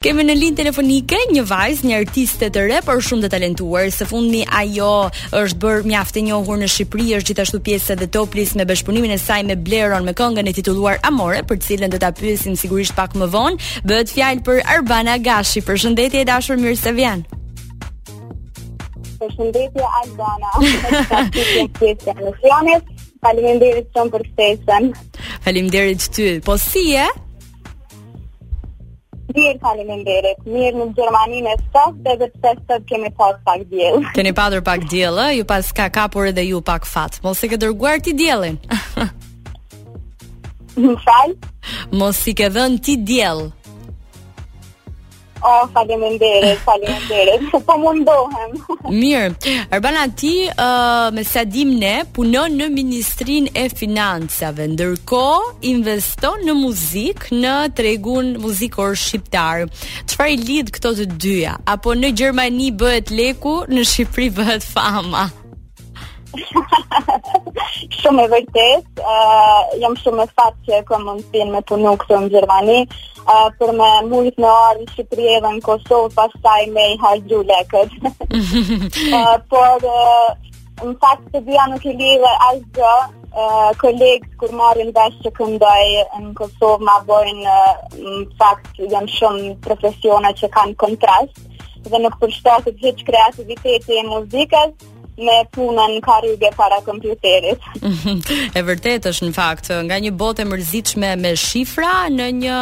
Kemi në linjë telefonike një vajzë, një artiste të re, por shumë të talentuar. Së fundmi ajo është bërë mjaft e njohur në Shqipëri, është gjithashtu pjesë e The Toplis me bashkëpunimin e saj me Bleron me këngën e titulluar Amore, për të cilën do ta pyesim sigurisht pak më vonë. Bëhet fjalë për Arbana Gashi. Përshëndetje e dashur, mirë se vjen. Përshëndetje Arbana. Faleminderit shumë për ftesën. Faleminderit ty. Po si je? Mirë faleminderit. Mirë në Gjermani sot dhe edhe pse sot kemi pas pak diell. Keni patur pak diell, ju paska kapur edhe ju pak fat. Mos e ke dërguar ti diellin. Më fal. Mos i ke dhën ti diell. Oh, faleminderit, faleminderit. Po mundohem. Mirë. Arbana ti, uh, me sa dim ne, punon në Ministrinë e Financave. Ndërkohë investon në muzikë në tregun muzikor shqiptar. Çfarë i lidh këto të dyja? Apo në Gjermani bëhet leku, në Shqipëri bëhet fama? shumë e vërtet, uh, jam shumë me fat që e kam mundësin me punu këtu në Gjermani, uh, për me mujt me ardh në Shqipëri edhe në Kosovë, pastaj me i harxhu lekët. uh, por, uh, në fakt të dyja nuk i lidh asgjë, uh, kolegët kur marrin vesh që këndoj në Kosovë ma bojnë, uh, në fakt janë shumë profesione që kanë kontrast, dhe nuk përshtatet hiç kreativiteti i muzikës me punën karrige para kompjuterit. e vërtet është në fakt, nga një botë e mërzitshme me shifra në një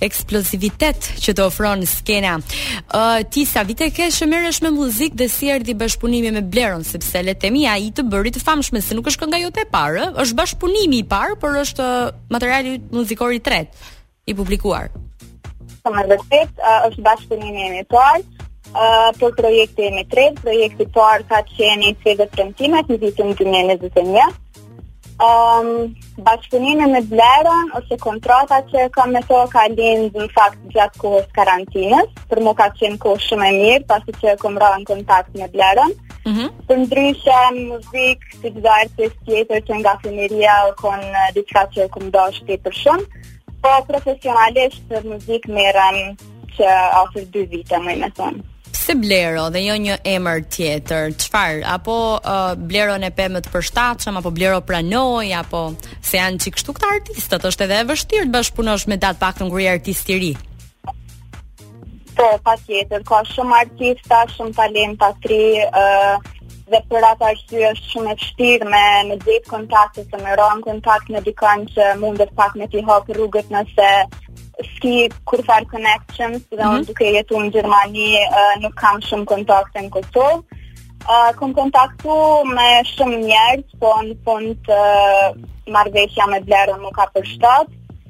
eksplozivitet që të ofron skena. Ë uh, ti sa vite ke që merresh me muzikë dhe si erdhi bashkëpunimi me Bleron sepse le të themi ai të bëri të famshme se nuk është kënga jote e parë, është bashkëpunimi i parë, por është materiali muzikor i tretë. i publikuar. Po me vërtet uh, është bashkëpunimi i parë uh, por projekti i tret, projekti i parë ka qenë edhe premtimet në vitin 2021. Um, bashkëpunimi me Bleron ose kontrata që e kam me to ka lind në fakt gjatë kohës karantinës, për mu ka qenë kohë shumë e mirë, pasi që e kom ra në kontakt me Bleron. Mm -hmm. Përndryshe, muzik, si çdo tjetër që nga fëmiria, o konë diçka që e kom dasht për shumë. Po profesionalisht me muzik merrem që afër 2 vite më me thënë. Pse Blero dhe jo një emër tjetër? Çfarë? Apo uh, Bleron e pe më të përshtatshëm apo Blero pranoj apo se janë çik kështu këta artistët, është edhe e vështirë të bashkëpunosh me ta të paktën kur je artist i ri. Po, patjetër, ka shumë artista, shumë talenta të ri, uh, dhe për atë arsye është shumë e vështirë me me gjetë kontakte ose me ra n'kontakt me dikon që mundet pak me t'i hapë rrugët nëse ski kurrfarë connections dhe mm -hmm. unë mhm. duke jetu në Gjermani uh, nuk kam shumë kontakte në Kosovë. Uh, kom kontaktu me shumë njerëz, po në fund uh, marrëveshja me Bleron më ka përshtatë.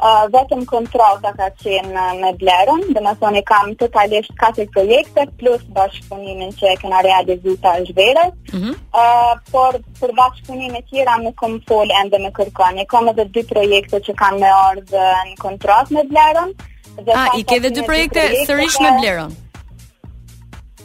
Uh, vetëm kontrata ka qenë uh, me Bleron, domethënë i kam totalisht 4 projekte, plus bashkëpunimin që e kena realizu tash verës, mm -hmm. uh, por për bashkëpunime tjera nuk kom folë ende me kërkon, i kom edhe dy projekte që kanë me ardhë uh, në kontratë me Bleron. A, i ke dhe dy projekte sërish me Bleron?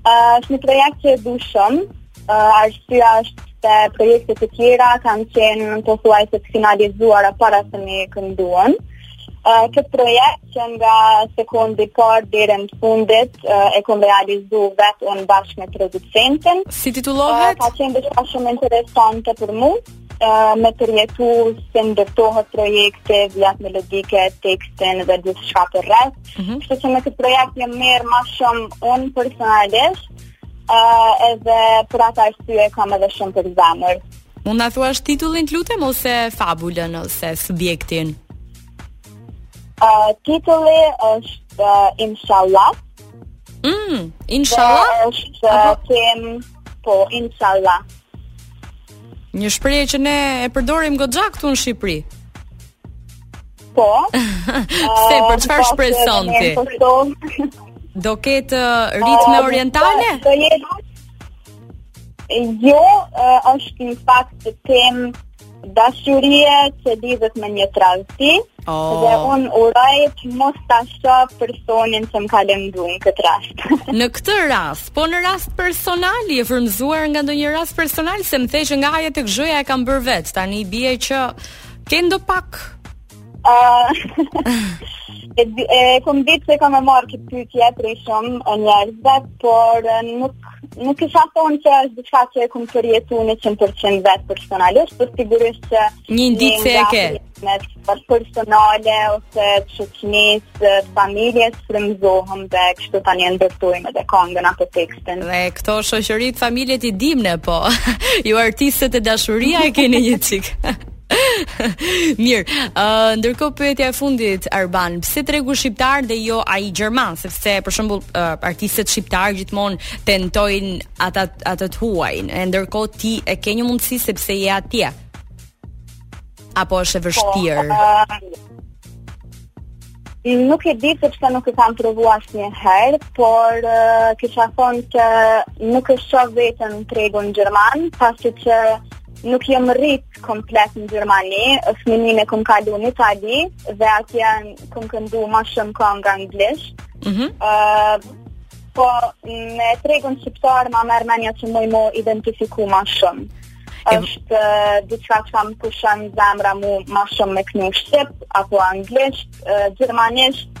Uh, është një projekt që e du shumë, uh, arsyeja është se projektet e tjera kanë qenë pothuajse të finalizuara para se me i këndu unë. Uh, këtë projekt që nga sekundi i parë deri n'të fundit uh, e kom realizu vetë unë bashkë me producentin. Si titullohet? Uh, ka qenë dhe shumë interesante për mu. Uh, me përjetu si ndërtohet projekti, vijat melodike, tekstin dhe gjithçka përreth. Mm -hmm. Kështu që me këtë projekt jam marrë ma shumë unë personalisht, uh, edhe për atë arsye e kam edhe shumë për zemër. Mund të na thuash titullin të lutem ose fabulën ose subjektin? Uh, titulli është uh, Inshallah. Mm, inshallah. Dhe është uh, Po, inshallah. Një shprehje që ne e përdorim goxha këtu në Shqipëri. Po. Se për çfarë po, shpreson ti? Po, Do ketë uh, ritme po, orientale? Do jetë. Jo, uh, është në fakt temë dashurie që lidhet me një tradhti. Oh. Dhe unë uroj të mos ta shoh personin që më ka lënduar në këtë rast. në këtë rast, po në rast personal je frymëzuar nga ndonjë rast personal se më the që nga a-ja te zh-ja e kam bërë vetë. Tani bie që këndo pak e, e kom ditë se kam me marrë këtë pyetje prej shumë njerëzve, por nuk nuk do të thotë që është diçka që e kom përjetu unë 100% vetë personalisht, por sigurisht që një ndikesë e ke. Me personale ose që shoqnisë, familjes frymëzohem dhe kështu tani e ndërtojmë dhe kongën apo tekstin. Dhe këto shoqëritë familjet i dimë ne po, ju artistët e dashurinë e keni një çikë. Mirë, uh, ndërkohë pyetja e fundit Arban, pse tregu shqiptar dhe jo ai gjerman, sepse për shembull uh, artistët shqiptar gjithmonë tentojnë ata atë të huajin, e ndërkohë ti e ke një mundësi sepse je atje. Apo është e vështirë? Po, uh, Nuk e di sepse nuk e kam provuar asnjë herë, por uh, kisha thonë që nuk e shoh veten tregun gjerman, pasi që nuk jam rrit Komplet në Gjermani, fëmininë e kom kalu në Itali dhe atje kom këndu ma shumë këngë anglisht. Mhm. Mm uh, po me tregun shqiptar ma merr menja që muj m'u identifiku ma shumë. Është uh, diçka që ka ma pushon zemra mu ma shumë me kënu shqip apo anglisht, uh, gjermanisht